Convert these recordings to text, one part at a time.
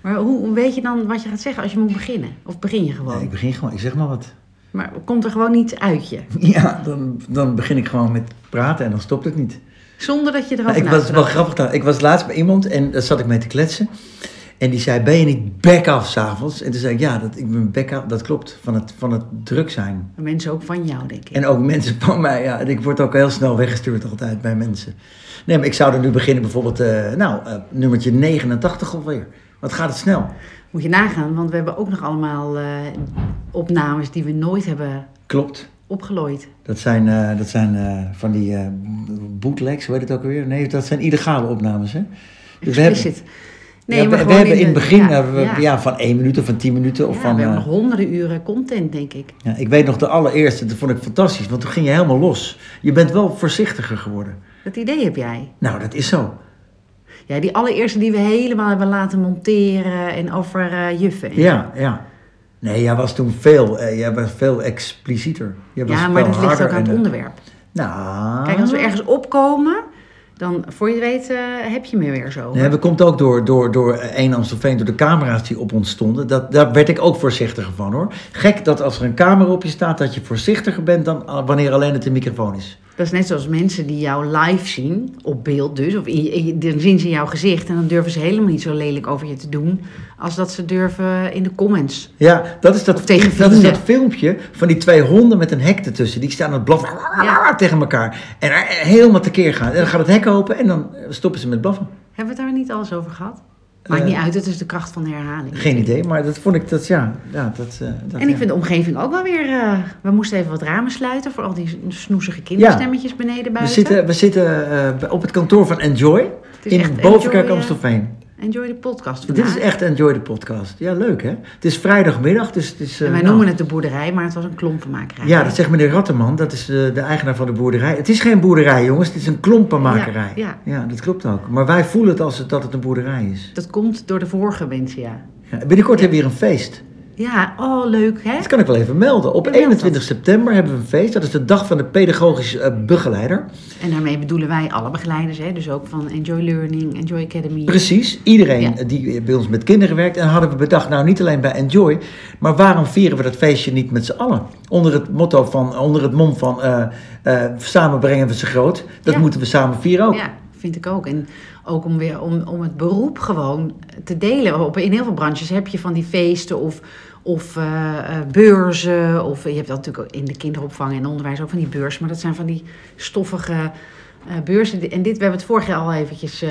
Maar hoe weet je dan wat je gaat zeggen als je moet beginnen? Of begin je gewoon? Nee, ik begin gewoon, ik zeg maar wat. Maar komt er gewoon niet uit je? Ja, dan, dan begin ik gewoon met praten en dan stopt het niet. Zonder dat je erover Nou, ik was wel grappig. dan. Ik was laatst bij iemand en daar zat ik mee te kletsen. En die zei, ben je niet back af s'avonds? En toen zei ik, ja, dat, ik ben back af. Dat klopt, van het, van het druk zijn. Maar Mensen ook van jou, denk ik. En ook mensen van mij, ja. en Ik word ook heel snel weggestuurd altijd bij mensen. Nee, maar ik zou er nu beginnen bijvoorbeeld, eh, nou, eh, nummertje 89 alweer. Wat gaat het snel? Moet je nagaan, want we hebben ook nog allemaal eh, opnames die we nooit hebben Klopt. opgelooid. Dat zijn, eh, dat zijn eh, van die bootlegs, hoe heet het ook weer? Nee, dat zijn illegale opnames, hè? Dus we hebben, Explicit. ja, we, hebben in het begin ja, hebben we, ja. ja. van één minuut of van tien minuten. Of Ja, van, we hebben nog honderden uren content, denk ik. ja, ik weet nog de allereerste, dat vond ik fantastisch, want toen ging je helemaal los. Je bent wel voorzichtiger geworden. Dat idee heb jij. Nou, dat is zo. Ja, die allereerste die we helemaal hebben laten monteren en over eh, juffen. Ja, ja. Nee, jij was toen veel, eh, jij was veel explicieter. Jij was Ja, maar dat ligt ook aan het onderwerp. Nou, Kijk, als we ergens opkomen, dan voor je het weet eh, heb je me weer zo. Nee, dat komt ook door, door, door één Amstelveen, door de camera's die op ons stonden. Dat, daar werd ik ook voorzichtiger van hoor. Gek dat als er een camera op je staat, dat je voorzichtiger bent dan wanneer alleen het een microfoon is. Dat is net zoals mensen die jou live zien, op beeld dus, of dan zien ze jouw gezicht en dan durven ze helemaal niet zo lelijk over je te doen, als dat ze durven in de comments. Ja, dat is dat, dat, is dat filmpje van die twee honden met een hek ertussen. Die staan aan het blaffen Ja. tegen elkaar. En er helemaal tekeer gaan. En dan gaat het hek open en dan stoppen ze met blaffen. Hebben we het daar niet alles over gehad? Maakt Eh, niet uit, het is de kracht van de herhaling. Geen idee, maar dat vond ik, dat ja, ja dat... eh, dat En ik ja. vind de omgeving ook wel weer... eh, we moesten even wat ramen sluiten voor al die snoezige kinderstemmetjes beneden We buiten. zitten, we zitten eh, op het kantoor van Enjoy in Bovenkerk eh, Amstelveen. Enjoy de podcast Dit is echt Enjoy de podcast. Ja, leuk hè? Het is vrijdagmiddag, dus het is... eh, En wij nou, noemen het de boerderij, maar het was een klompenmakerij. Ja, dat zegt meneer Ratteman, dat is de, de eigenaar van de boerderij. Het is geen boerderij jongens, het is een klompenmakerij. Ja, ja. dat klopt ook. Maar wij voelen het als het, dat het een boerderij is. Dat komt door de vorige mensen, ja. Ja, binnenkort hebben we weer een feest. Ja, oh leuk hè? Dat kan ik wel even melden. Op Ja, meld 21 dat. september hebben we een feest. Dat is de dag van de pedagogisch eh, begeleider. En daarmee bedoelen wij alle begeleiders, hè? dus ook van Enjoy Learning, Enjoy Academy. Precies, iedereen Ja. die bij ons met kinderen werkt. En hadden we bedacht, nou niet alleen bij Enjoy, maar waarom vieren we dat feestje niet met z'n allen? Onder het motto van, onder het mom van, eh, samen brengen we ze groot. Dat Ja. moeten we samen vieren ook. Ja, vind ik ook. En ook om weer om, om het beroep gewoon te delen. Op, in heel veel branches heb je van die feesten of, of eh, eh, beurzen. Of je hebt dat natuurlijk ook in de kinderopvang en onderwijs ook van die beurzen. Maar dat zijn van die stoffige eh, beurzen. En dit, we hebben het vorig jaar al eventjes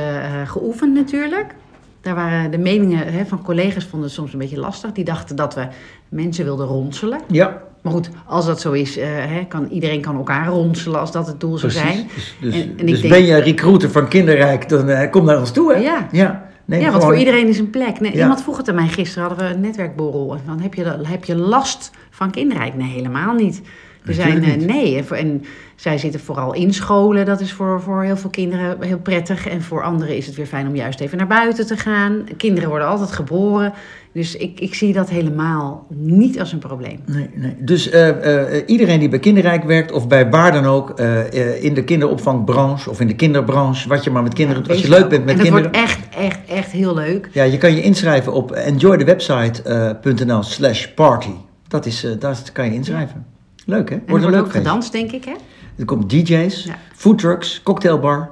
geoefend natuurlijk. Daar waren de meningen hè, van collega's vonden het soms een beetje lastig. Die dachten dat we mensen wilden ronselen. Ja, Maar goed, als dat zo is, hè, kan, iedereen kan elkaar ronselen als dat het doel zou precies. zijn. Dus, dus, En- en ik dus denk- ben je recruiter van Kinderrijk, dan kom naar ons toe hè? Ja. Ja, ja, want voor iedereen is een plek. Nee, Ja. Iemand vroeg het aan mij gisteren, hadden we een netwerkborrel. En Van, heb, je, heb je last van kinderrijk? Nee, helemaal niet. Er zijn, eh, nee, en zij zitten vooral in scholen. Dat is voor, voor heel veel kinderen heel prettig. En voor anderen is het weer fijn om juist even naar buiten te gaan. Kinderen worden altijd geboren. Dus ik, ik zie dat helemaal niet als een probleem. Nee, nee. Dus eh, eh, iedereen die bij Kinderrijk werkt of bij waar dan ook, eh, in de kinderopvangbranche of in de kinderbranche, wat je maar met kinderen doet, als je leuk bent met en dat kinderen. wordt echt, echt, echt heel leuk. Ja, je kan je inschrijven op enjoythewebsite.nl slash party. Dat is, daar kan je inschrijven. Leuk hè? En er Wordt een wordt leuk ook feest. gedanst, denk ik, hè? Er komt DJ's, Ja. foodtrucks, cocktailbar.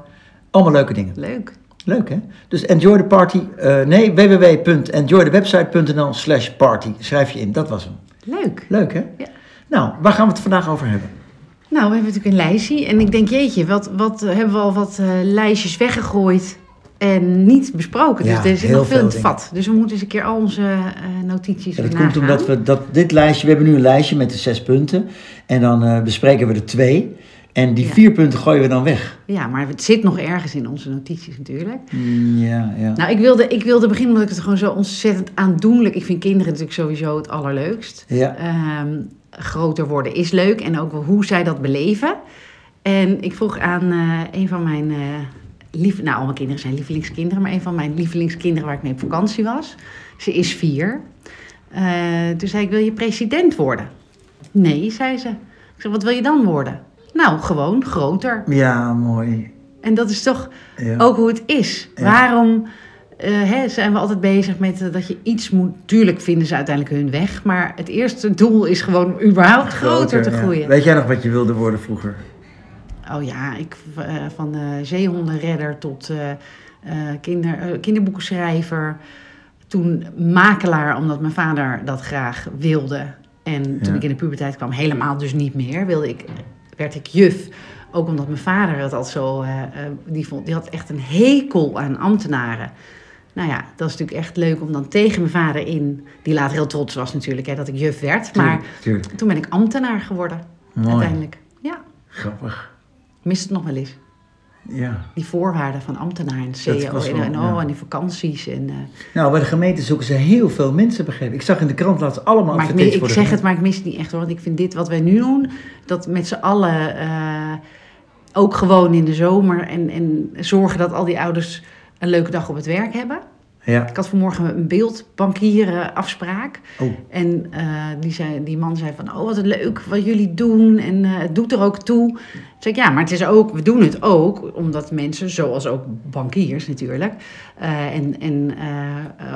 Allemaal leuke dingen. Leuk. Leuk hè? Dus enjoy the party. eh, nee, www.enjoythewebsite.nl slash party. Schrijf je in, dat was hem. Leuk. Leuk hè? Ja. Nou, waar gaan we het vandaag over hebben? Nou, we hebben natuurlijk een lijstje. En ik denk, jeetje, wat, wat hebben we al wat eh, lijstjes weggegooid en niet besproken. Ja, dus er zit nog veel in het vat. Dus we moeten eens een keer al onze eh, notities Ja, dat komt omdat we dat, dit lijstje, we hebben nu een lijstje met de zes punten. En dan bespreken we er twee. En die Ja. vier punten gooien we dan weg. Ja, maar het zit nog ergens in onze notities natuurlijk. Mm, ja, ja. Nou, ik wilde, ik wilde beginnen omdat ik het gewoon zo ontzettend aandoenlijk... Ik vind kinderen natuurlijk sowieso het allerleukst. ja. Ehm, groter worden is leuk en ook hoe zij dat beleven. En ik vroeg aan eh, een van mijn eh lief, nou, al mijn kinderen zijn lievelingskinderen, maar een van mijn lievelingskinderen waar ik mee op vakantie was. Ze is vier. Eh, toen zei ik: Wil je president worden? Nee, zei ze. Ik zei: Wat wil je dan worden? Nou, gewoon groter. ja, mooi. En dat is toch Ja. ook hoe het is. Ja. Waarom eh, hè, zijn we altijd bezig met eh, dat je iets moet. Tuurlijk vinden ze uiteindelijk hun weg. Maar het eerste doel is gewoon überhaupt groter, te ja. groeien. Weet jij nog wat je wilde worden vroeger? Oh ja, ik, eh, van eh, zeehondenredder tot kinder, kinderboekenschrijver. Toen makelaar, omdat mijn vader dat graag wilde. En toen ik in de puberteit kwam, helemaal dus niet meer, wilde ik, werd ik juf. Ook omdat mijn vader het al zo... eh, eh, die, vond, die had echt een hekel aan ambtenaren. Nou ja, dat is natuurlijk echt leuk om dan tegen mijn vader in... Die later heel trots was natuurlijk, hè, dat ik juf werd. Maar toen ben ik ambtenaar geworden, Mooi. uiteindelijk. Ja, Grappig. mist het nog wel eens. Ja. Die voorwaarden van ambtenaar en Dat CEO en, wel, en, ja. en die vakanties. En, eh, Nou, bij de gemeente zoeken ze heel veel mensen, ik. Ik zag in de krant laatst allemaal maar ik, advertenties ik de zeg het, maar ik mis het niet echt hoor. Want ik vind dit wat wij nu doen, dat met z'n allen eh, ook gewoon in de zomer. En, en zorgen dat al die ouders een leuke dag op het werk hebben. Ja. Ik had vanmorgen een beeldbankier afspraak. Oh, En eh, die, zei, die man zei van, oh wat leuk wat jullie doen en eh, het doet er ook toe. Toen zei ik, ja, maar het is ook, we doen het ook omdat mensen, zoals ook bankiers natuurlijk, eh, en, en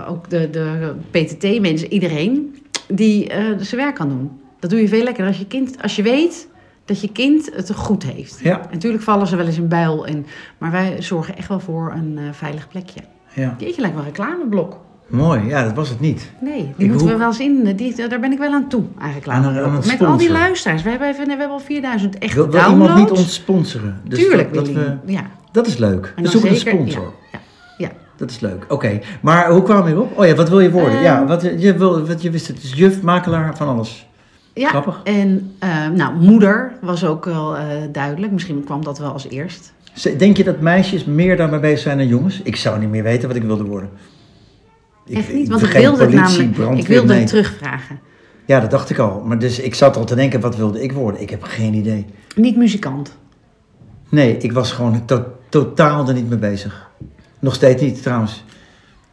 ook de, de PTT-mensen, iedereen, die zijn werk kan doen. Dat doe je veel lekkerder als je kind, als je weet dat je kind het goed heeft. ja. Natuurlijk vallen ze wel eens in buil, en, maar wij zorgen echt wel voor een veilig plekje. Ja. Jeetje, lijkt wel een reclameblok. Mooi. Ja, dat was het niet. Nee, die Ik moeten we wel eens in. Die, daar ben ik wel aan toe, eigenlijk. Aan Met al die luisteraars. We hebben, even, we hebben al 4000 echte Wil, wil downloads. iemand niet ons sponsoren? Dus Tuurlijk dat, dat, we, Ja. dat is leuk. We zoeken zeker- een sponsor. Ja, ja. Dat is leuk. Oké. Maar hoe kwam je erop? Oh ja, wat wil je worden? Ehm. ja, wat, je, wil, wat je wist het. Dus juf, makelaar, van alles. ja. Grappig. En eh, nou, moeder was ook wel eh, duidelijk. Misschien kwam dat wel als eerst. Denk je dat meisjes meer daarmee bezig zijn dan jongens? Ik zou niet meer weten wat ik wilde worden. Echt niet, want ik wilde het politie, namelijk. Ik wilde nee. het terugvragen. Ja, dat dacht ik al. Maar dus ik zat al te denken, wat wilde ik worden? Ik heb geen idee. Niet muzikant. Nee, ik was gewoon to- totaal er niet mee bezig. Nog steeds niet, trouwens.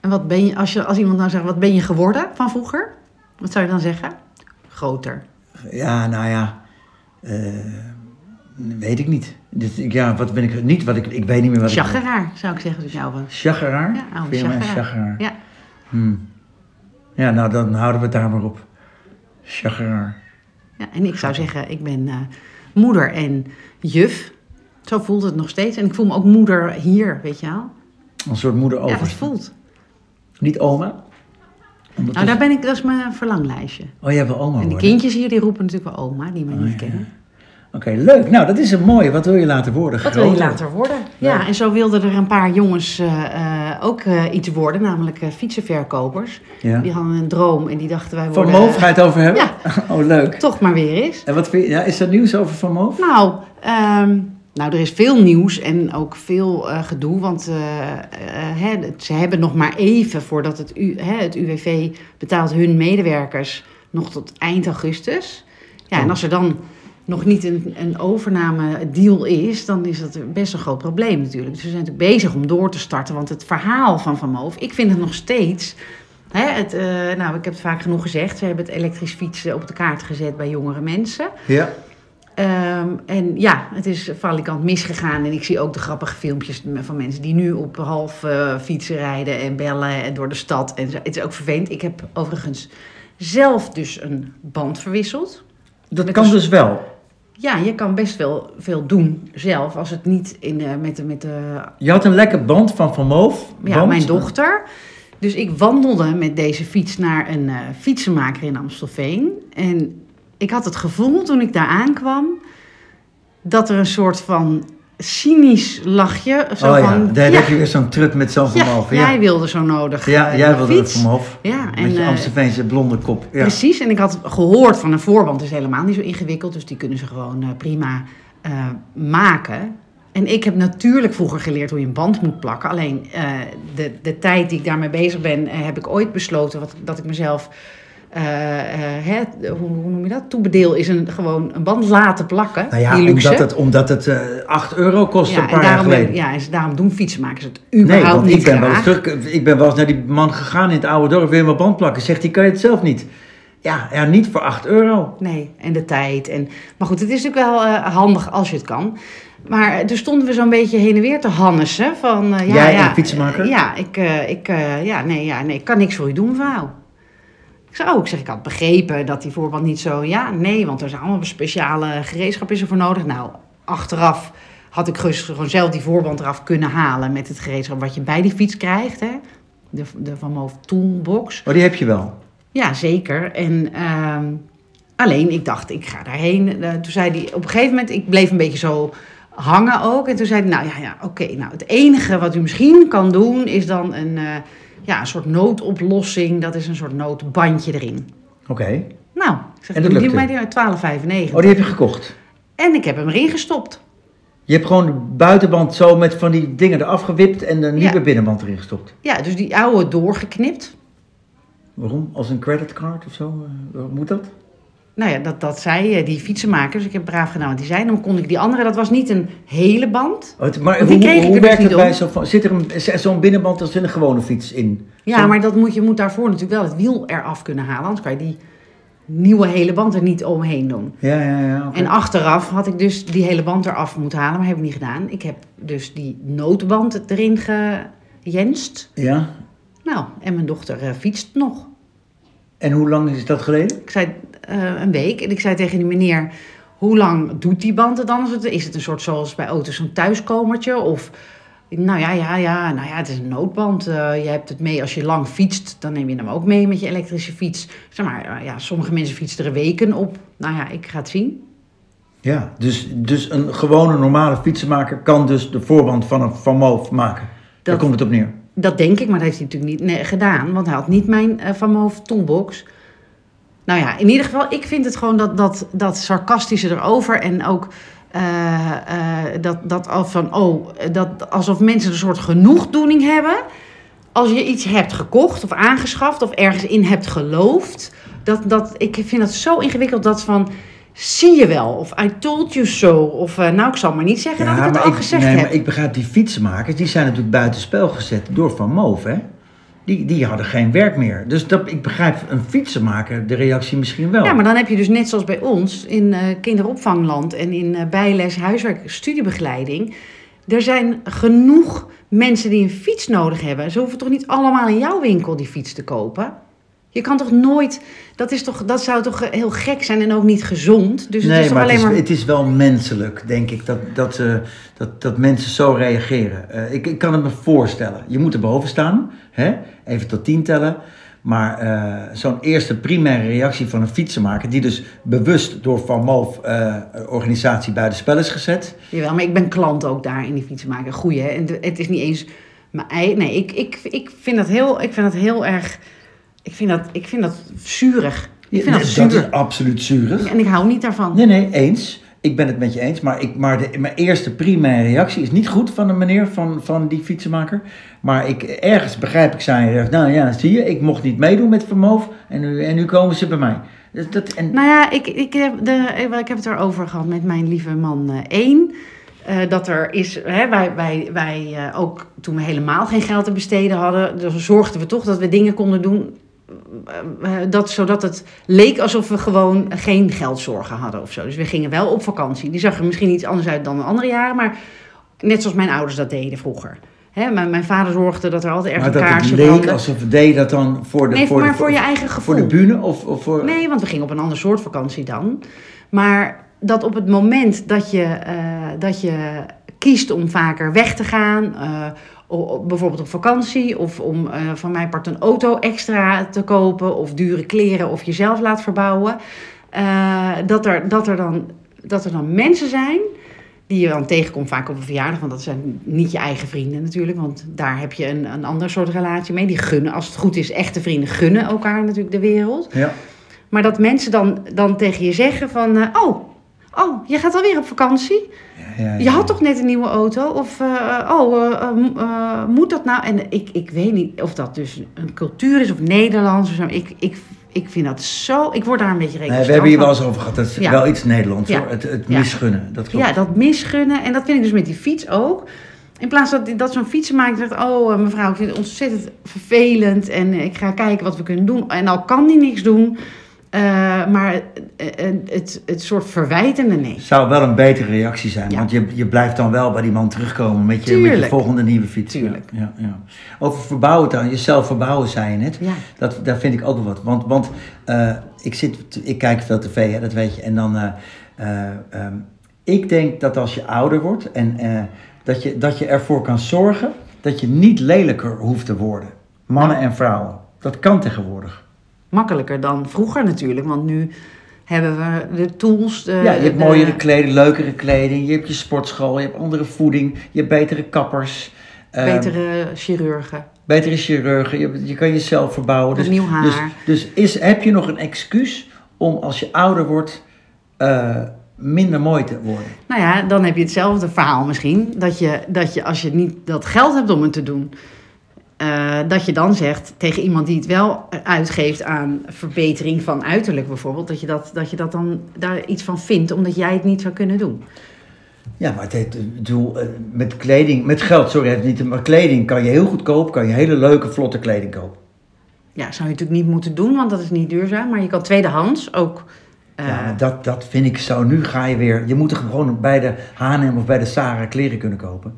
En wat ben je, als, je, als iemand nou zegt, wat ben je geworden van vroeger? Wat zou je dan zeggen? Groter. Ja, nou ja. eh, weet ik niet. Dus, ik- ja, wat ben ik niet? Wat ik, ik weet niet meer wat ik... Chageraar, zou ik zeggen als ik jou was. Chageraar? Ja, oude chageraar. chageraar? Ja. Hmm. Ja, nou dan houden we het daar maar op. Chageraar. Ja, en ik zou zeggen, ik ben eh, moeder en juf. Zo voelt het nog steeds. En ik voel me ook moeder hier, weet je wel. Een soort moeder Ja, over. dat voelt. Niet oma? Nou, daar ben ik, dat is mijn verlanglijstje. Oh, jij wil oma En worden? kindjes hier, die roepen natuurlijk wel oma, die mij Oh, niet ja. kennen. Oké, leuk. Nou, dat is een mooie. Wat wil je later worden? Wat wil je later worden? Leuk. Ja, en zo wilden er een paar jongens eh, eh, ook eh, iets worden, namelijk eh, fietsenverkopers. Ja. Die hadden een droom en die dachten wij Van worden... Moof ga je het over hebben? Ja. Oh, leuk. Toch maar weer eens. En wat vind je, ja, is er nieuws over Van Moof? Nou, ehm, nou, er is veel nieuws en ook veel gedoe. Want ze hebben nog maar even voordat het, U, hè, het UWV betaalt hun medewerkers nog tot eind augustus. Ja, en Oh. als er dan nog niet een, een overname deal is, dan is dat best een groot probleem natuurlijk. Dus we zijn natuurlijk bezig om door te starten. Want het verhaal van Van Moof, ik vind het nog steeds... Hè, het, eh, nou, ik heb het vaak genoeg gezegd. Ze hebben het elektrisch fietsen op de kaart gezet bij jongere mensen. Ja. Ehm, en ja, het is valikant misgegaan. En ik zie ook de grappige filmpjes van mensen die nu op half eh, fietsen rijden en bellen en door de stad. En zo. Het is ook vervelend. Ik heb overigens zelf dus een band verwisseld. Dat kan dus wel. Ja, je kan best wel veel doen zelf als het niet in, de met, de, met de Je had een lekker band van Van Moof. ja, band. mijn dochter. Dus ik wandelde met deze fiets naar een eh, fietsenmaker in Amstelveen. En ik had het gevoel toen ik daar aankwam... dat er een soort van cynisch lachje... Zo oh ja, van, daar ja, heb je weer zo'n trut met zo'n ja, Moof. jij wilde zo nodig ja, eh, jij de wilde fiets. Van Moof. Ja, en, Met je eh, Amstelveense blonde kop. Ja. Precies, en ik had gehoord van een voorband is helemaal niet zo ingewikkeld. Dus die kunnen ze gewoon eh, prima maken. En ik heb natuurlijk vroeger geleerd hoe je een band moet plakken. Alleen de, de tijd die ik daarmee bezig ben, heb ik ooit besloten wat, dat ik mezelf... eh, eh, hè, hoe, hoe noem je dat? Toebedeel is een, gewoon een band laten plakken. Nou ja, die luxe. omdat het, omdat het eh 8 euro kost ja, een en paar jaar geleden. ja, en daarom doen fietsenmakers het Nee, überhaupt want niet ik ben, wel eens terug, ik ben wel eens naar die man gegaan in het oude dorp. Je mijn band plakken? Zegt hij, kan je het zelf niet? Ja, ja, niet voor 8 euro. Nee, en de tijd. En, maar goed, het is natuurlijk wel handig als je het kan. Maar toen stonden we zo'n beetje heen en weer te hannessen. Van, ja, Jij ja, fietsenmaker? ja, ik, ik, ja, nee, ja, nee, ik kan niks voor u doen, mevrouw. Ik zei, oh, ik zeg, ik had begrepen dat die voorband niet zo... Ja, nee, want er zijn allemaal speciale gereedschap is er voor nodig. Nou, achteraf had ik gewoon zelf die voorband eraf kunnen halen... met het gereedschap wat je bij die fiets krijgt, hè. De, de Van Moof Toolbox. Oh, die heb je wel. Ja, zeker. En ehm, alleen, ik dacht, ik ga daarheen. Eh, toen zei hij, op een gegeven moment, ik bleef een beetje zo hangen ook. En toen zei hij, nou ja, ja oké, nou het enige wat u misschien kan doen is dan een, eh, ja, een soort noodoplossing. Dat is een soort noodbandje erin. Oké. Nou, ik zeg, En dat die die 12,95. Oh, die heb je gekocht. En ik heb hem erin gestopt. Je hebt gewoon de buitenband zo met van die dingen eraf gewipt en de nieuwe Ja. binnenband erin gestopt. Ja, dus die oude doorgeknipt. Waarom? Als een creditcard of zo? Eh, waarom moet dat? Nou ja, dat, dat zei eh, die fietsenmaker. Dus ik heb braaf gedaan wat die zei. Dan kon ik die andere, dat was niet een hele band. Oh, maar hoe, kreeg hoe er dus werkt het bij zo'n... van- Zit er zo'n binnenband als in een gewone fiets in? Ja, maar dat moet, je moet daarvoor natuurlijk wel het wiel eraf kunnen halen. Anders kan je die nieuwe hele band er niet omheen doen. Ja, ja, ja. En achteraf had ik dus die hele band eraf moeten halen, maar heb ik niet gedaan. Ik heb dus die noodband erin gejenst. Ja. Nou, en mijn dochter eh, fietst nog. En hoe lang is dat geleden? Ik zei eh, een week en ik zei tegen die meneer... Hoe lang doet die band het dan? Is het- een soort zoals bij auto's zo'n thuiskomertje? Of, nou ja, ja, ja, nou ja, het is een noodband. Eh, je hebt het mee als je lang fietst, dan neem je hem ook mee met je elektrische fiets. Zeg maar, eh, ja, sommige mensen fietsen er weken op. Nou ja, ik ga het zien. Ja, dus, dus een gewone normale fietsenmaker kan dus de voorband van een Van Moof maken. Daar komt het op neer. Dat denk ik, maar dat heeft hij natuurlijk niet nee, gedaan. Want hij had niet mijn eh, Van Moof toolbox. Nou ja, in ieder geval, ik vind het gewoon dat, dat, dat sarcastische erover. En ook eh, eh, dat, dat al van, oh, dat alsof mensen een soort genoegdoening hebben. Als je iets hebt gekocht of aangeschaft of ergens in hebt geloofd. Dat, dat, ik vind dat zo ingewikkeld dat van, zie je wel. Of I told you so. Of eh, nou, ik zal maar niet zeggen dat ik het al gezegd nee, heb. maar ik begrijp die fietsenmakers, die zijn natuurlijk buitenspel gezet door Van Moof, hè? Die, die hadden geen werk meer. Dus dat, ik begrijp een fietsenmaker de reactie misschien wel. Ja, maar dan heb je dus net zoals bij ons in eh, kinderopvangland en in eh, bijles, huiswerk, studiebegeleiding. Er zijn genoeg mensen die een fiets nodig hebben. Ze hoeven toch niet allemaal in jouw winkel die fiets te kopen? Je kan toch nooit. Dat, is toch, dat zou toch heel gek zijn en ook niet gezond? Dus het nee, is toch maar, alleen het is, maar. het is wel menselijk, denk ik, dat, dat, eh, dat, dat mensen zo reageren. Eh, ik, ik kan het me voorstellen. Je moet erboven staan, hè? even tot tien tellen. Maar eh, zo'n eerste primaire reactie van een fietsenmaker, die dus bewust door Van Moof eh, organisatie buiten spel is gezet. Jawel, maar ik ben klant ook daar in die fietsenmaker. Goeie, hè? En de- het is niet eens mijn ei. Nee, ik, ik, ik, vind dat heel, ik vind dat heel erg. Ik vind dat, ik vind dat zuurig. Ik vind dat dat zuur. is absoluut zuurig. En ik hou niet daarvan. Nee, nee, eens. Ik ben het met je eens. Maar, ik, maar de, mijn eerste primaire reactie is niet goed van de meneer, van, van die fietsenmaker. Maar ik, ergens begrijp ik zijn. Nou ja, zie je, ik mocht niet meedoen met Vermoof. En nu, en nu komen ze bij mij. Dus dat, en, Nou ja, ik, ik, heb de, ik heb het erover gehad met mijn lieve man eh, één. Eh, dat er is, hè, wij, wij, wij eh, ook toen we helemaal geen geld te besteden hadden, dus zorgden we toch dat we dingen konden doen. Eh, eh, dat, zodat het leek alsof we gewoon geen geldzorgen hadden of zo. Dus we gingen wel op vakantie. Die zag er misschien iets anders uit dan de andere jaren, maar net zoals mijn ouders dat deden vroeger. Hè, mijn, mijn vader zorgde dat er altijd ergens dat een het kaarsje leek brandde. alsof we deden dat dan voor de... Nee, voor maar de, voor je eigen gevoel. Voor de bühne of, of voor... Nee, want we gingen op een ander soort vakantie dan. Maar dat op het moment dat je, eh, dat je kiest om vaker weg te gaan, o- o- bijvoorbeeld op vakantie, of om eh, van mijn part een auto extra te kopen, of dure kleren, of jezelf laat verbouwen, eh, dat, er, dat, er dan, dat er dan mensen zijn die je dan tegenkomt vaak op een verjaardag, want dat zijn niet je eigen vrienden natuurlijk, want daar heb je een, een ander soort relatie mee. Die gunnen, als het goed is, echte vrienden gunnen elkaar natuurlijk de wereld. Ja. Maar dat mensen dan, dan tegen je zeggen van... eh, oh, oh, je gaat alweer op vakantie? Ja, ja, Je had toch net een nieuwe auto? Of, eh, oh, eh, m- eh, moet dat nou? En ik, ik weet niet of dat dus een cultuur is of Nederlands. Of zo. Ik, ik, ik vind dat zo... Ik word daar een beetje Nee, rekening we hebben hier wel eens over gehad. Dat is wel iets Nederlands hoor. Het, het misgunnen. Dat klopt. Ja, dat misgunnen. En dat vind ik dus met die fiets ook. In plaats dat, dat zo'n fietsenmaker zegt... Oh, mevrouw, ik vind het ontzettend vervelend. En ik ga kijken wat we kunnen doen. En al kan die niks doen... Eh, maar eh, eh, het, het soort verwijtende nee. Zou wel een betere reactie zijn, Ja. want je, je blijft dan wel bij die man terugkomen met je, met je volgende nieuwe fiets. Tuurlijk. Ja, ja. Over verbouwen dan, jezelf verbouwen zei je net. Ja. Dat, daar vind ik ook wel wat. Want, want ik, zit, ik kijk veel tv, hè, dat weet je. En dan, eh, eh, ehm, ik denk dat als je ouder wordt en dat, je, dat je ervoor kan zorgen dat je niet lelijker hoeft te worden. Mannen en vrouwen. Dat kan tegenwoordig. Makkelijker dan vroeger natuurlijk, want nu hebben we de tools. De, ja, je hebt de- mooiere kleding, leukere kleding. Je hebt je sportschool, je hebt andere voeding. Je hebt betere kappers. eh, betere chirurgen. betere chirurgen. Je, je kan jezelf verbouwen. Dus, Nieuw haar. Dus, dus is, heb je nog een excuus om als je ouder wordt eh, minder mooi te worden? Nou ja, dan heb je hetzelfde verhaal misschien. Dat je, dat je als je niet dat geld hebt om het te doen, eh, dat je dan zegt tegen iemand die het wel uitgeeft aan verbetering van uiterlijk bijvoorbeeld, dat je dat, dat, je dat dan daar iets van vindt, omdat jij het niet zou kunnen doen. Ja, maar het, heeft- bedoel, eh, met kleding, met geld, sorry, het niet, maar kleding kan je heel goedkoop, kan je hele leuke, vlotte kleding kopen. Ja, zou je natuurlijk niet moeten doen, want dat is niet duurzaam. Maar je kan tweedehands ook. eh, ja, maar dat, dat vind ik zo. Nu ga je weer, je moet er gewoon bij de H&M of bij de Sarah kleren kunnen kopen.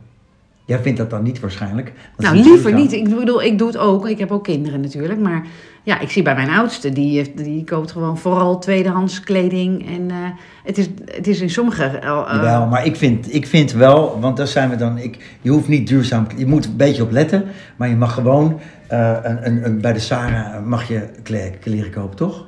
Jij vindt dat dan niet waarschijnlijk. Nou, niet liever niet. Ik bedoel, ik doe het ook. Ik heb ook kinderen natuurlijk. Maar ja, ik zie bij mijn oudste, die, heeft, die koopt gewoon vooral tweedehands kleding. En eh, het, is, het is in sommige. eh, eh, Jawel, maar ik vind, ik vind wel, want daar zijn we dan, ik, je hoeft niet duurzaam, je moet een beetje op letten, maar je mag gewoon een, een, een- bij de Sarah mag je kle- kleren kopen, toch?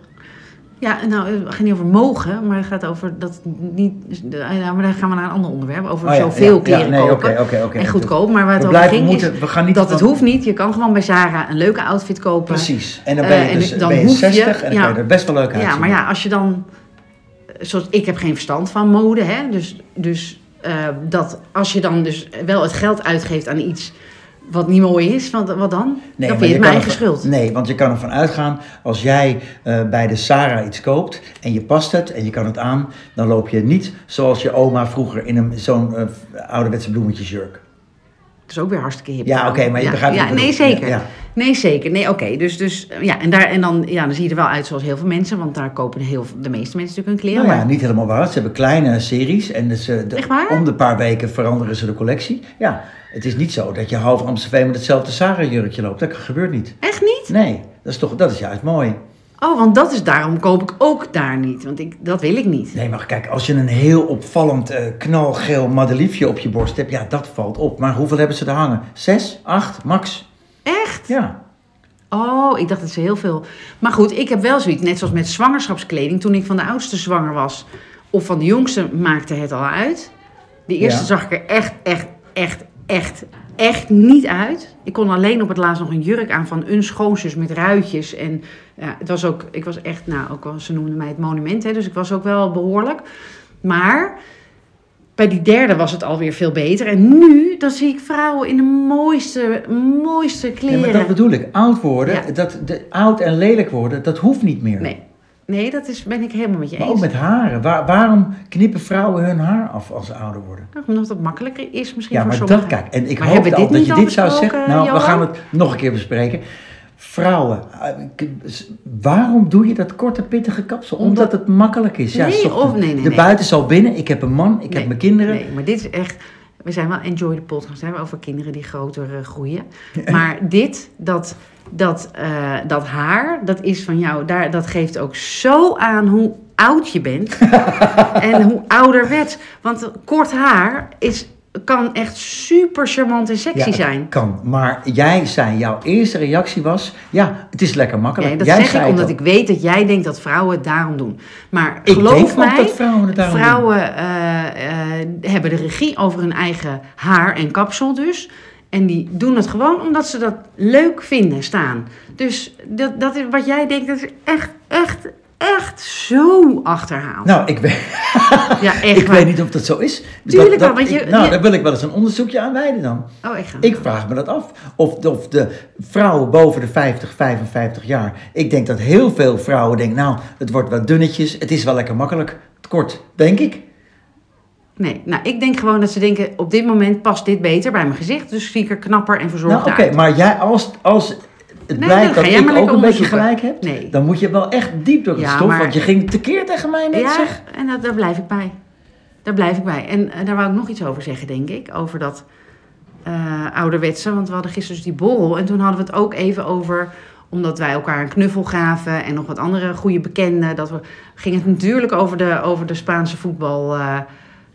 Ja, nou, het gaat niet over mogen, maar het gaat over dat niet. Ja, maar dan gaan we naar een ander onderwerp. Over Oh ja, zoveel ja, kleren ja, nee, kopen. oké. en goedkoop. Maar waar het We over ging moeten, is we gaan niet dat het hoeft niet. Je kan gewoon bij Zara een leuke outfit kopen. Precies. En dan ben je, Eh, en dus, dan ben je hoef je- 60 en dan kan je er best wel leuk uitzien. Ja, maar ja, als je dan. Zoals ik heb geen verstand van mode, hè? Dus, dus eh, dat als je dan dus wel het geld uitgeeft aan iets wat niet mooi is, wat, wat dan? dan maar vind je het mijn eigen schuld. Nee, want je kan ervan uitgaan, als jij eh, bij de Sarah iets koopt en je past het en je kan het aan, dan loop je niet zoals je oma vroeger in een, zo'n eh, ouderwetse bloemetjesjurk. Dat is ook weer hartstikke hip. Ja, oké, maar je ja, begrijpt Ja, wat ik nee, zeker. Ja, ja. Nee, zeker. Nee, oké. Dus, dus ja, en, daar, en dan, ja, dan zie je er wel uit zoals heel veel mensen, want daar kopen heel, de meeste mensen natuurlijk hun kleren. Nou ja, maar- niet helemaal waar. Ze hebben kleine series en dus, eh, de- om de paar weken veranderen ze de collectie. Ja, het is niet zo dat je half Amsterdam met hetzelfde Sarah-jurkje loopt. Dat gebeurt niet. Echt niet? Nee, dat is, toch, dat is juist mooi. Oh, want dat is daarom koop ik ook daar niet. Want ik, dat wil ik niet. Nee, maar kijk, als je een heel opvallend eh, knalgeel madeliefje op je borst hebt, ja, dat valt op. Maar hoeveel hebben ze er hangen? Zes, acht, max? Echt? Ja. Oh, ik dacht dat ze heel veel. Maar goed, ik heb wel zoiets, net zoals met zwangerschapskleding. Toen ik van de oudste zwanger was, of van de jongste, maakte het al uit. De eerste Ja. zag ik er echt, echt, echt, echt, echt niet uit. Ik kon alleen op het laatst nog een jurk aan van een schoonzus met ruitjes. En ja, het was ook, ik was echt, nou, ook ze noemden mij het monument, hè, dus ik was ook wel behoorlijk. Maar bij die derde was het alweer veel beter. En nu, dan zie ik vrouwen in de mooiste, mooiste kleren. maar dat bedoel ik. Oud worden, Ja. dat, de, oud en lelijk worden, dat hoeft niet meer. Nee, nee dat is, ben ik helemaal met je Maar eens. ook met haren. Waar- waarom knippen vrouwen hun haar af als ze ouder worden? Nou, Omdat het makkelijker is misschien Ja, voor maar sommigen. dat, kijk, en ik Maar al dat je dit zou zeggen. Nou, we gaan het nog een keer bespreken. Vrouwen, eh, waarom doe je dat korte, pittige kapsel? Omdat, het makkelijk is. Ja, Nee, of- nee, nee, de buiten is al binnen, ik heb een man, ik heb mijn kinderen. Nee, maar dit is echt... We zijn wel enjoy de podcast hè, over kinderen die groter eh, groeien. Maar dit, dat, dat, eh, dat haar, dat is van jou, daar, dat geeft ook zo aan hoe oud je bent. en hoe ouderwets. Want kort haar is, kan echt super charmant en sexy Ja, zijn. Kan, maar jij zei, jouw eerste reactie was, ja, het is lekker makkelijk. Nee, dat jij zeg ik omdat ik weet dat jij denkt dat vrouwen het daarom doen. Maar Ik geloof mij, dat vrouwen het daarom doen. vrouwen eh, eh, hebben de regie over hun eigen haar en kapsel dus. En die doen het gewoon omdat ze dat leuk vinden staan. Dus dat, dat is, wat jij denkt, dat is echt, echt, echt zo achterhaald. Nou, ik weet, ja, echt ik weet niet of dat zo is. Tuurlijk dat, wel, want je- ik- nou, daar wil ik wel eens een onderzoekje aan wijden dan. Oh, echt gaan. Ik vraag me dat af. Of, of de vrouwen boven de 50, 55 jaar. Ik denk dat heel veel vrouwen denken, nou, het wordt wat dunnetjes. Het is wel lekker makkelijk. Kort, denk ik. Nee, nou, ik denk gewoon dat ze denken, op dit moment past dit beter bij mijn gezicht. Dus zie ik er knapper en Nou, verzorgder oké, maar jij als, als het Nee, blijkt dat ik ook een beetje gelijk heb. Nee. Dan moet je wel echt diep door het Ja, stof, maar- want je ging tekeer tegen mij net ja, zeg. en dat, daar blijf ik bij. Daar blijf ik bij. En eh, daar wou ik nog iets over zeggen, denk ik. Over dat eh, ouderwetse. Want we hadden gisteren dus die borrel. En toen hadden we het ook even over... Omdat wij elkaar een knuffel gaven. En nog wat andere goede bekenden. Dat we, ging het natuurlijk over de, over de Spaanse voetbal... eh,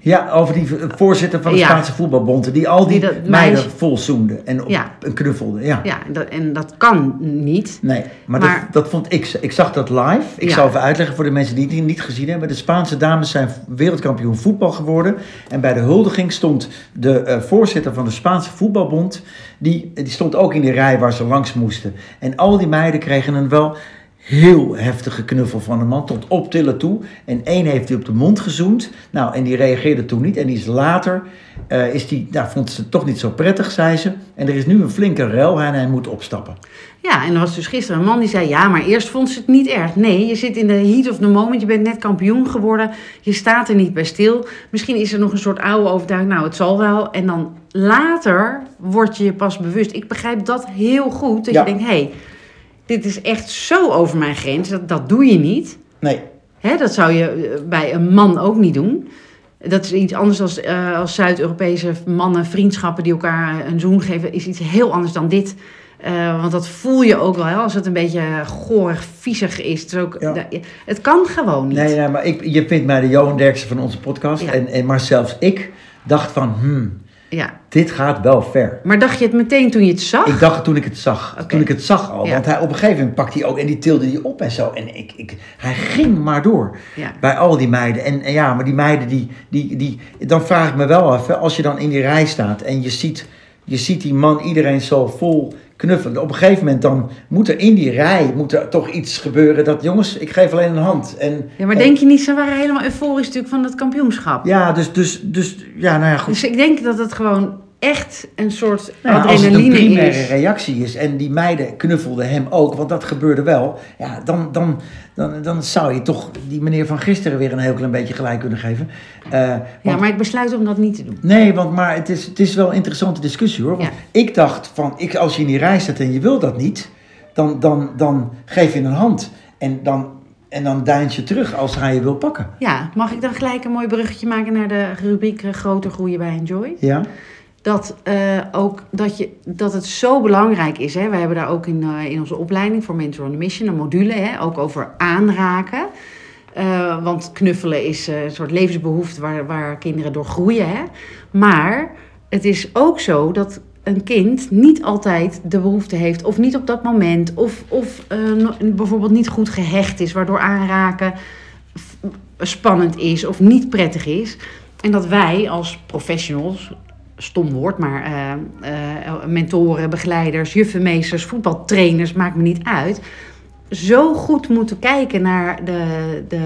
Ja, over die voorzitter van de Ja. Spaanse voetbalbond, die al die, meiden meisje- vol zoende en, op, Ja. knuffelde. Ja. ja, en dat, en dat kan niet. Nee, maar, Maar- dat, dat vond ik. Ik zag dat live. Ik zal even uitleggen voor de mensen die het niet gezien hebben. De Spaanse dames zijn wereldkampioen voetbal geworden. En bij de huldiging stond de eh, voorzitter van de Spaanse voetbalbond. Die, die stond ook in die rij waar ze langs moesten. En al die meiden kregen een wel heel heftige knuffel van een man tot optillen toe. En één heeft hij op de mond gezoend. Nou, en die reageerde toen niet. En die is later, eh, is die, nou, vond ze het toch niet zo prettig, zei ze. En er is nu een flinke rel en hij moet opstappen. Ja, en er was dus gisteren een man die zei... ja, maar eerst vond ze het niet erg. Nee, je zit in de heat of the moment. Je bent net kampioen geworden. Je staat er niet bij stil. Misschien is er nog een soort oude overtuiging. Nou, het zal wel. En dan later word je je pas bewust. Ik begrijp dat heel goed. Dat Ja. je denkt, hé, hey, dit is echt zo over mijn grens. Dat, dat doe je niet. Nee, Hè, dat zou je eh, bij een man ook niet doen. Dat is iets anders als, eh, als Zuid-Europese mannen, vriendschappen die elkaar een zoen geven, is iets heel anders dan dit. Eh, want dat voel je ook wel, hè, als het een beetje gorig, viezig is. Het, is ook, Ja. het kan gewoon niet. Nee, nee maar ik, je vindt mij de Johan Derksen van onze podcast. Ja. En, en, maar zelfs ik dacht van, hmm, Ja. dit gaat wel ver. Maar dacht je het meteen toen je het zag? Ik dacht het toen ik het zag. Toen ik het zag al. Ja. Want hij, op een gegeven moment pakte hij ook en die tilde die op en zo. En ik, ik, hij ging maar door. Ja. Bij al die meiden. En, en ja, maar die meiden die, die, die... Dan vraag ik me wel af, hè, als je dan in die rij staat en je ziet, je ziet die man iedereen zo vol knuffelen. Op een gegeven moment dan moet er in die rij moet er toch iets gebeuren. Dat jongens, ik geef alleen een hand. En, Ja, maar en- denk je niet, ze waren helemaal euforisch natuurlijk van dat kampioenschap. Ja, dus, dus, dus ja, nou ja, goed. Dus ik denk dat het gewoon echt een soort Nou ja, als het een adrenaline primaire is. reactie is en die meiden knuffelden hem ook, want dat gebeurde wel, ja, dan, dan, dan, dan zou je toch die meneer van gisteren weer een heel klein beetje gelijk kunnen geven. Eh, Ja, maar ik besluit om dat niet te doen. Nee, want maar het is, het is wel een interessante discussie hoor. Want Ja. ik dacht van, ik, als je in die rij staat en je wil dat niet, dan, dan, dan geef je een hand en dan, en dan deins je terug als hij je wil pakken. Ja, mag ik dan gelijk een mooi bruggetje maken naar de rubriek eh, Groter groeien bij Enjoy? Ja? Dat, eh, ook, dat, je, dat het zo belangrijk is. Hè? Wij hebben daar ook in, eh, in onze opleiding voor Mentor on the Mission een module, hè? ook over aanraken. Eh, want knuffelen is een soort levensbehoefte waar, waar kinderen door groeien. Hè? Maar het is ook zo dat een kind niet altijd de behoefte heeft, of niet op dat moment, of, of bijvoorbeeld niet goed gehecht is, waardoor aanraken spannend is of niet prettig is. En dat wij als professionals, stom woord, maar eh, eh, mentoren, begeleiders, juffenmeesters, voetbaltrainers, maakt me niet uit. Zo goed moeten kijken naar de, de.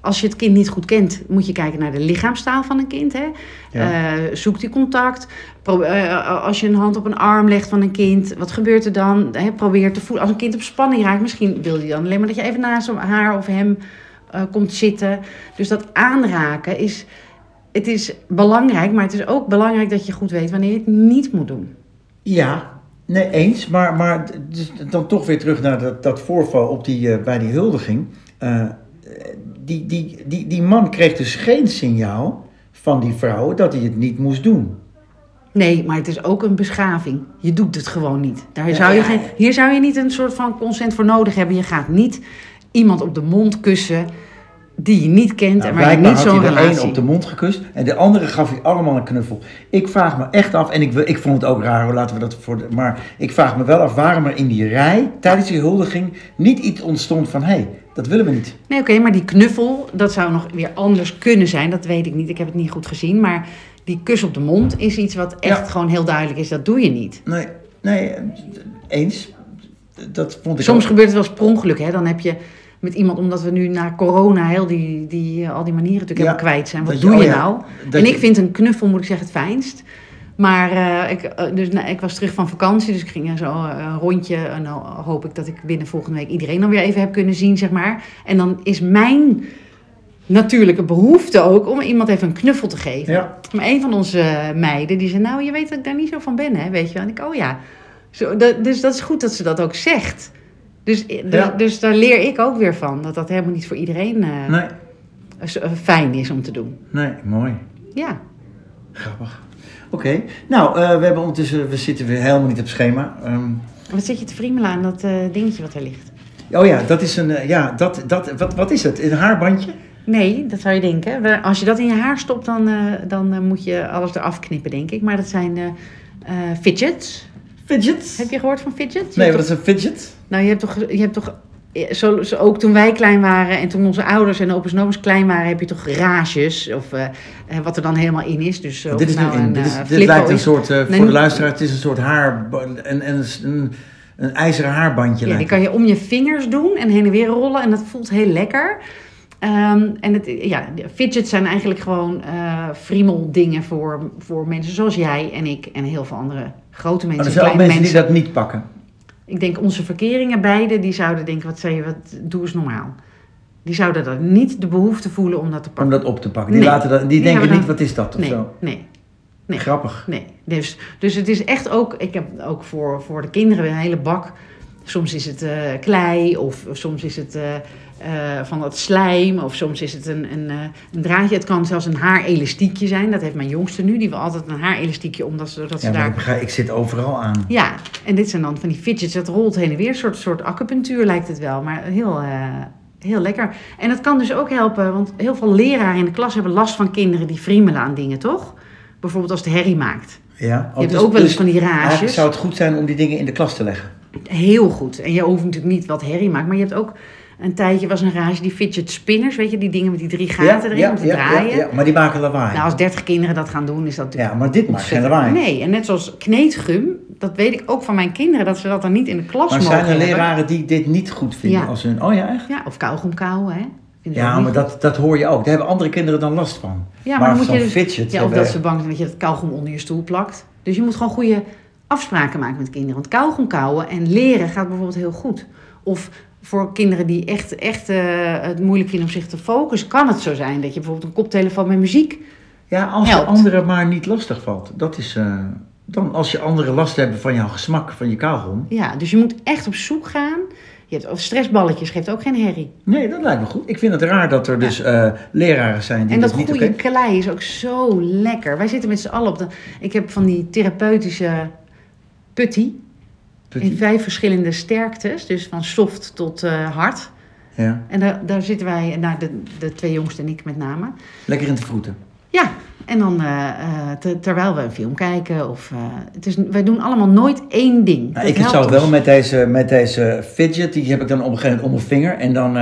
Als je het kind niet goed kent, moet je kijken naar de lichaamstaal van een kind. Hè? Ja. Eh, zoekt die contact. Pro- als je een hand op een arm legt van een kind, wat gebeurt er dan? Hè, probeer te voelen. Als een kind op spanning raakt, misschien wil hij dan alleen maar dat je even naast haar of hem komt zitten. Dus dat aanraken is. Het is belangrijk, maar het is ook belangrijk dat je goed weet wanneer je het niet moet doen. Ja, nee, eens. Maar, maar dus dan toch weer terug naar dat, dat voorval op die, eh, bij die huldiging. Eh, die, die, die, die man kreeg dus geen signaal van die vrouw dat hij het niet moest doen. Nee, maar het is ook een beschaving. Je doet het gewoon niet. Daar zou je geen, hier zou je niet een soort van consent voor nodig hebben. Je gaat niet iemand op de mond kussen die je niet kent Nou, en waar je niet had zo'n hij er één relatie... op de mond gekust en de andere gaf hij allemaal een knuffel. Ik vraag me echt af, en ik, wil- ik vond het ook raar, hoor, laten we dat voor de, maar ik vraag me wel af waarom er in die rij tijdens die huldiging niet iets ontstond van hé, hey, dat willen we niet. Nee, oké, maar die knuffel, dat zou nog weer anders kunnen zijn. Dat weet ik niet, ik heb het niet goed gezien. Maar die kus op de mond is iets wat echt Ja. gewoon heel duidelijk is. Dat doe je niet. Nee, nee, eens. Dat vond ik Soms ook. gebeurt het wel eens per ongeluk. Hè? Dan heb je met iemand, omdat we nu na corona heel die, die, eh, al die manieren natuurlijk Ja, helemaal kwijt zijn. Wat je- doe oh je ja, nou? en ik vind een knuffel, moet ik zeggen, het fijnst. Maar eh, ik, eh, dus, nou, ik was terug van vakantie, dus ik ging zo een rondje. En dan hoop ik dat ik binnen volgende week iedereen dan weer even heb kunnen zien, zeg maar. En dan is mijn natuurlijke behoefte ook om iemand even een knuffel te geven. Ja. Maar een van onze meiden, die zei, nou, je weet dat ik daar niet zo van ben, hè, weet je wel. En ik, oh ja. Zo, dat, dus dat is goed dat ze dat ook zegt. Dus, dus, Ja. dus daar leer ik ook weer van. Dat dat helemaal niet voor iedereen eh, Nee, eh, fijn is om te doen. nee, mooi. Ja. Grappig. Oké, nou, eh, we hebben ondertussen, we zitten weer helemaal niet op schema. Ehm, Wat zit je te friemelen aan dat eh, dingetje wat er ligt? oh ja, dat is een, eh, ja, dat, dat, wat, wat is het? Een haarbandje? Nee, dat zou je denken. Als je dat in je haar stopt, dan, eh, dan eh, moet je alles eraf knippen, denk ik. Maar dat zijn eh, eh, fidgets. Fidget? Heb je gehoord van fidgets? Je Nee, wat is een fidget? Nou, je hebt toch, je hebt toch zo, zo ook toen wij klein waren en toen onze ouders en opa's en oma's klein waren, heb je toch rages of eh, eh, wat er dan helemaal in is. Dus, dit is nou een, Dit, is, eh, dit lijkt een soort, Nee, voor de luisteraar, het is een soort haar, een, een, een, een ijzeren haarbandje Ja, die kan je om je vingers doen en heen en weer rollen en dat voelt heel lekker. Ehm, en het, ja, fidgets zijn eigenlijk gewoon eh friemeldingen voor, voor mensen zoals jij en ik en heel veel andere grote Maar mensen, er zijn ook mensen mensen. die dat niet pakken. Ik denk onze verkeringen beide, die zouden denken, wat zei je, wat, doe eens normaal. Die zouden dan niet de behoefte voelen om dat te Om pakken. dat op te pakken. Die, Nee. laten dat, die Die denken niet, dan- wat is dat of nee, zo. nee, nee. Grappig. nee. Dus, dus het is echt ook, ik heb ook voor, voor de kinderen een hele bak. Soms is het eh, klei of, of soms is het eh, eh, van dat slijm of soms is het een, een, eh, een draadje. Het kan zelfs een haarelastiekje zijn. Dat heeft mijn jongste nu. Die wil altijd een haarelastiekje omdat ze, zodat ze Ja, daar... ik, begrijp, ik zit overal aan. Ja, en dit zijn dan van die fidgets. Dat rolt heen en weer. Een soort, soort acupunctuur lijkt het wel. Maar heel, eh, heel lekker. En dat kan dus ook helpen. Want heel veel leraren in de klas hebben last van kinderen die friemelen aan dingen, toch? Bijvoorbeeld als het herrie maakt. Ja? Je hebt ook wel eens van die Eigenlijk rages. zou het goed zijn om die dingen in de klas te leggen. Heel goed. En je hoeft natuurlijk niet wat herrie maakt. Maar je hebt ook... Een tijdje was een rage die fidget spinners. Weet je, die dingen met die drie gaten erin om te draaien. ja, ja, maar die maken lawaai. Nou, als dertig kinderen dat gaan doen, is dat natuurlijk ja, maar dit maakt geen lawaai. Nee, en net zoals kneedgum, dat weet ik ook van mijn kinderen, dat ze dat dan niet in de klas maar mogen zijn er hebben. leraren die dit niet goed vinden? Ja. Als hun, oh ja, echt? Ja, of kauwgom kauwen, hè. Ja, maar dat, dat hoor je ook. Daar hebben andere kinderen dan last van. Ja, maar, maar dan moet je dus, fidget ja, of dat ze bang zijn dat je dat kauwgom onder je stoel plakt. Dus je moet gewoon goede afspraken maken met kinderen. Want kauwgom kauwen en leren gaat bijvoorbeeld heel goed. Of voor kinderen die echt, echt eh, het moeilijk vinden om zich te focussen, kan het zo zijn dat je bijvoorbeeld een koptelefoon met muziek. Ja, als Helpt. je anderen maar niet lastig valt. Dat is... eh, dan als je anderen last hebben van jouw gesmak, van je kauwgom. Ja, dus je moet echt op zoek gaan. Je hebt, of stressballetjes geeft ook geen herrie. Nee, dat lijkt me goed. Ik vind het raar dat er dus eh, leraren zijn die En dat niet goede klei is ook zo lekker. Wij zitten met z'n allen op de... Ik heb van die therapeutische putty. In vijf verschillende sterktes. Dus van soft tot eh, hard. Ja, En daar, daar zitten wij, nou, de, de twee jongsten en ik met name. lekker in te vroeten. Ja, en dan eh, eh, te- terwijl we een film kijken. Of, het is, wij doen allemaal nooit één ding. Nou, ik zou wel met deze, met deze fidget, die heb ik dan op een gegeven moment om mijn vinger. En dan,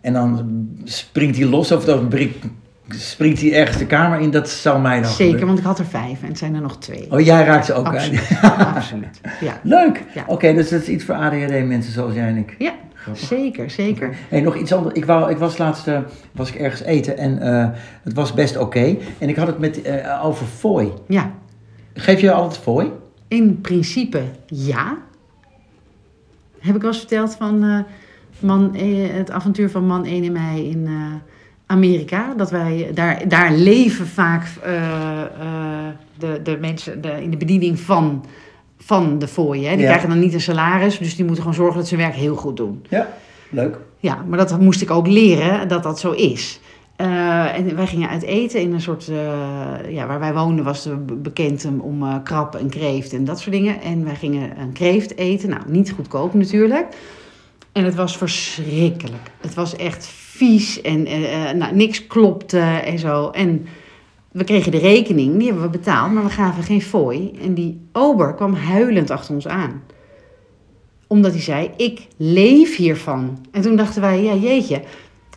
en dan springt hij los of dan brik- springt hij ergens de kamer in. Dat zou mij dan Zeker, gebeuren. want ik had er vijf en het zijn er nog twee. Oh, jij raakt ze ook. Absoluut, absoluut. Ja, Leuk. Ja. Oké, dus dat is iets voor ADHD-mensen zoals jij en ik. ja Grappig. zeker, zeker. Hey, nog iets anders. Ik, wou, ik was laatst eh, was ik ergens eten en eh, het was best oké. En ik had het met, eh, over fooi. Ja, Geef je altijd fooi? In principe ja. Heb ik wel eens verteld van man, het avontuur van man 1 en mij in Amerika. Dat wij daar, daar leven vaak eh, eh, de, de mensen de, in de bediening van, van de fooien. Hè. Die Ja. krijgen dan niet een salaris, dus die moeten gewoon zorgen dat ze hun werk heel goed doen. Ja, leuk. Ja, maar dat moest ik ook leren dat dat zo is. Eh, en wij gingen uit eten in een soort, ja, waar wij woonden was bekend om- eh, krab en kreeft en dat soort dingen. En wij gingen een kreeft eten, nou niet goedkoop natuurlijk. En het was verschrikkelijk. Het was echt vies en eh, eh, nou, niks klopte en zo. En we kregen de rekening, die hebben we betaald, maar we gaven geen fooi. En die ober kwam huilend achter ons aan omdat hij zei, ik leef hiervan. En toen dachten wij, ja jeetje,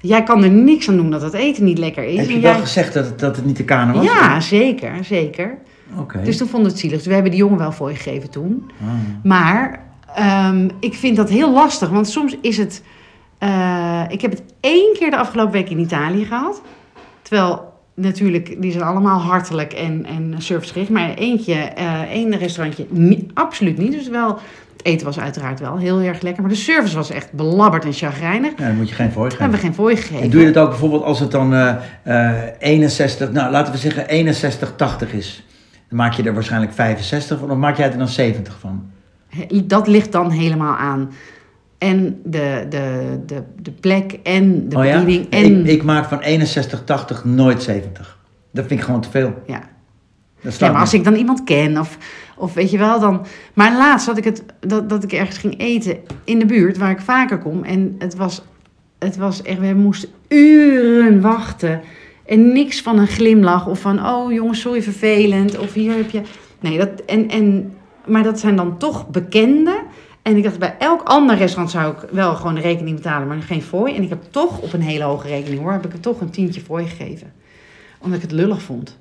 jij kan er niks aan doen dat het eten niet lekker is. Heb je wel jij- gezegd dat het, dat het niet de kanen was? Ja, zeker, zeker. Oké. Dus toen vonden we het zielig. Dus we hebben die jongen wel je gegeven toen. Ah. Maar ehm, ik vind dat heel lastig, want soms is het... eh, ik heb het één keer de afgelopen week in Italië gehad. Terwijl natuurlijk, die zijn allemaal hartelijk en, en servicegericht. Maar eentje, eh één restaurantje, absoluut niet. Dus wel, het eten was uiteraard wel heel erg lekker. Maar de service was echt belabberd en chagrijnig. Ja, dan moet je geen fooi Daar geven. hebben we geen fooi gegeven. En doe je dat ook bijvoorbeeld als het dan eh, eh, 61, nou laten we zeggen 61, 80 is. Dan maak je er waarschijnlijk 65 van, of maak jij er dan 70 van? Dat ligt dan helemaal aan. En de, de, de, de plek en de oh ja? bediening. En, Ik, ik maak van 61, 80 nooit 70. Dat vind ik gewoon te veel. ja. Dat Ja, maar als ik dan iemand ken of, of weet je wel, dan... Maar laatst had ik het, dat, dat ik ergens ging eten in de buurt waar ik vaker kom. En het was, het was echt, we moesten uren wachten. En niks van een glimlach of van, oh jongens, sorry, vervelend. Of hier heb je... Nee, dat, en, en, maar dat zijn dan toch bekenden. En ik dacht, bij elk ander restaurant zou ik wel gewoon de rekening betalen, maar geen fooi. En ik heb toch op een hele hoge rekening hoor, heb ik er toch een tientje fooi gegeven. Omdat ik het lullig vond.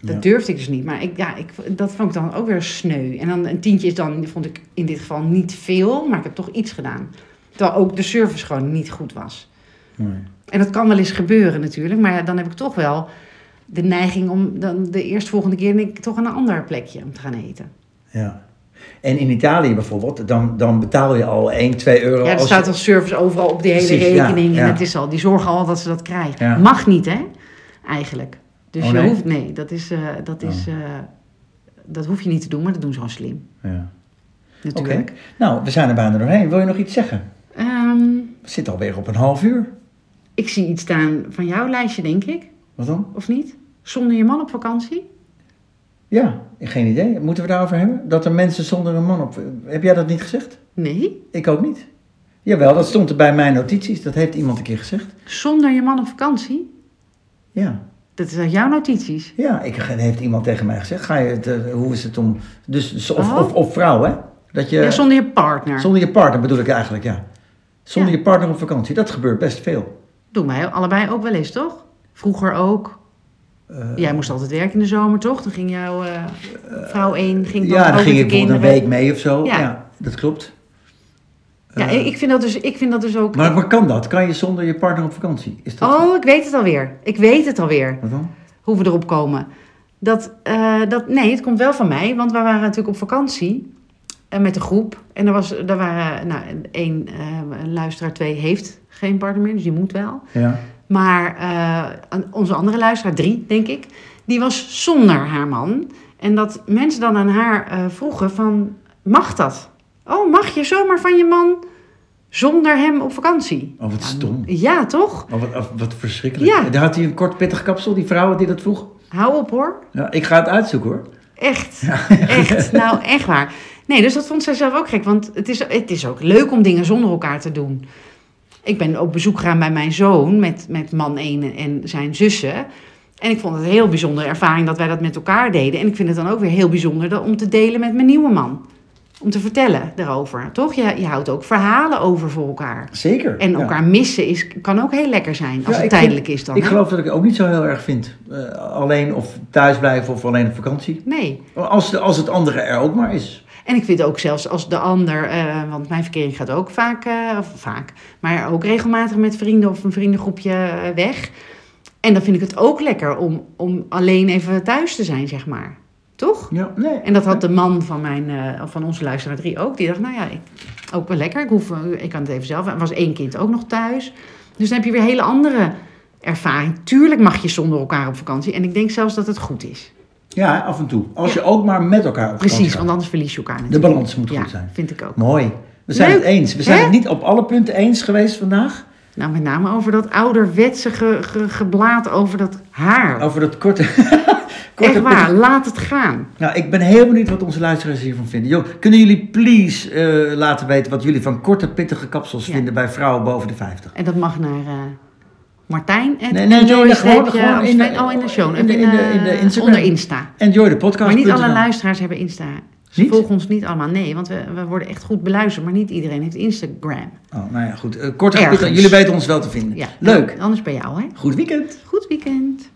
Dat Ja. durfde ik dus niet. Maar ik, ja, ik, dat vond ik dan ook weer sneu. En dan een tientje is dan, vond ik in dit geval niet veel, maar ik heb toch iets gedaan. Terwijl ook de service gewoon niet goed was. Nee. En dat kan wel eens gebeuren natuurlijk, maar dan heb ik toch wel de neiging om dan de eerstvolgende keer denk ik, toch aan een ander plekje om te gaan eten. Ja. En in Italië bijvoorbeeld, dan, dan betaal je al 1, 2 euro. Ja, er als staat je- al service overal op die hele Precies, rekening. ja. En het is al, die zorgen al dat ze dat krijgen. Ja. Mag niet, hè? Eigenlijk. Dus Oh, je nee? hoeft, nee, dat is, eh, dat is, eh, dat hoef je niet te doen, maar dat doen ze gewoon slim. Ja. Natuurlijk. Nou, we zijn er bijna doorheen. Wil je nog iets zeggen? Ehm, We zitten alweer op een half uur. ik zie iets staan van jouw lijstje, denk ik. Wat dan? Of niet? Zonder je man op vakantie? Ja, geen idee. Moeten we daarover hebben? Dat er mensen zonder een man op... Heb jij dat niet gezegd? Nee. Ik ook niet. Jawel, dat stond er bij mijn notities. Dat heeft iemand een keer gezegd. Zonder je man op vakantie? Ja. Dat is uit jouw notities. Ja, ik, heeft iemand tegen mij gezegd. Ga je het, eh, hoe is het om... Dus, dus of, Oh. of, of vrouw, hè? Dat je... Ja, zonder je partner. Zonder je partner bedoel ik eigenlijk, ja. Zonder Ja. je partner op vakantie. Dat gebeurt best veel. Doen wij allebei ook wel eens, toch? Vroeger ook. Eh, Jij moest altijd werken in de zomer, toch? Dan ging jouw eh, vrouw één, ging dan ja, dan ging ik de bijvoorbeeld een week mee of zo. Ja, Ja. dat klopt. Ja, Eh, ik vind dat dus, ik vind dat dus ook... maar, maar kan dat? Kan je zonder je partner op vakantie? Is dat Oh, ik weet het alweer. Ik weet het alweer. Wat dan? Hoe we erop komen. Dat, eh, dat, nee, het komt wel van mij. Want we waren natuurlijk op vakantie. eh, met een groep. En er, was, er waren... Nou, één eh, luisteraar, twee heeft geen partner meer. Dus die moet wel. Ja. Maar eh, onze andere luisteraar, drie denk ik, die was zonder haar man. En dat mensen dan aan haar eh, vroegen van, mag dat? Oh, mag je zomaar van je man zonder hem op vakantie? Oh, wat stom. Ja, toch? Oh, wat, wat verschrikkelijk. Ja. Daar had hij een kort pittig kapsel, die vrouw die dat vroeg. Hou op hoor. Ja, ik ga het uitzoeken hoor. Echt. Echt. Nou, echt waar. Nee, dus dat vond zij zelf ook gek. Want het is, het is ook leuk om dingen zonder elkaar te doen. Ik ben op bezoek gegaan bij mijn zoon met, met man 1 en zijn zussen. En ik vond het een heel bijzondere ervaring dat wij dat met elkaar deden. En ik vind het dan ook weer heel bijzonder om te delen met mijn nieuwe man. Om te vertellen daarover. Toch? Je, je houdt ook verhalen over voor elkaar. Zeker. En ja. elkaar missen is, kan ook heel lekker zijn. Als Ja, het tijdelijk vind- is dan. Ik geloof dat ik het ook niet zo heel erg vind. Eh, alleen of thuis blijven of alleen op vakantie. Nee. Als, als het andere er ook maar is. En ik vind ook zelfs als de ander, eh, want mijn verkering gaat ook vaak, eh, of vaak, maar ook regelmatig met vrienden of een vriendengroepje eh, weg. En dan vind ik het ook lekker om, om alleen even thuis te zijn, zeg maar. Toch? Ja, nee. En dat had de man van, mijn, van onze luisteraar drie ook. Die dacht, nou ja, ik, ook wel lekker. Ik, hoef, ik kan het even zelf. Er was één kind ook nog thuis. Dus dan heb je weer hele andere ervaring. Tuurlijk mag je zonder elkaar op vakantie. En ik denk zelfs dat het goed is. Ja, af en toe. Als Ja. je ook maar met elkaar op Precies, gaat. want anders verlies je elkaar De natuurlijk. balans moet ja, goed zijn. vind ik ook. Mooi. We zijn Leuk. het eens. We zijn het niet op alle punten eens geweest vandaag. Nou, met name over dat ouderwetse ge, ge- geblaat over dat haar. Over dat korte... korte Echt waar, laat het gaan. Nou, ik ben heel benieuwd wat onze luisteraars hiervan vinden. Jo, kunnen jullie please eh, laten weten wat jullie van korte, pittige kapsels Ja. vinden bij vrouwen boven de 50? En dat mag naar eh, Martijn. En Nee, nee, nee, gewoon- gewoon in de- Amstelveen. oh, in de show. in de- in, in de- eh, in de Instagram. Onder Insta. Enjoy de podcast. Maar niet alle luisteraars hebben Insta. Ze Niet? volgen ons niet allemaal. Nee, want we, we worden echt goed beluisterd. Maar niet iedereen heeft Instagram. Oh, nou ja, goed. Eh, pittige, jullie weten ons wel te vinden. Ja, Leuk. Anders bij jou, hè. Goed weekend. Goed weekend.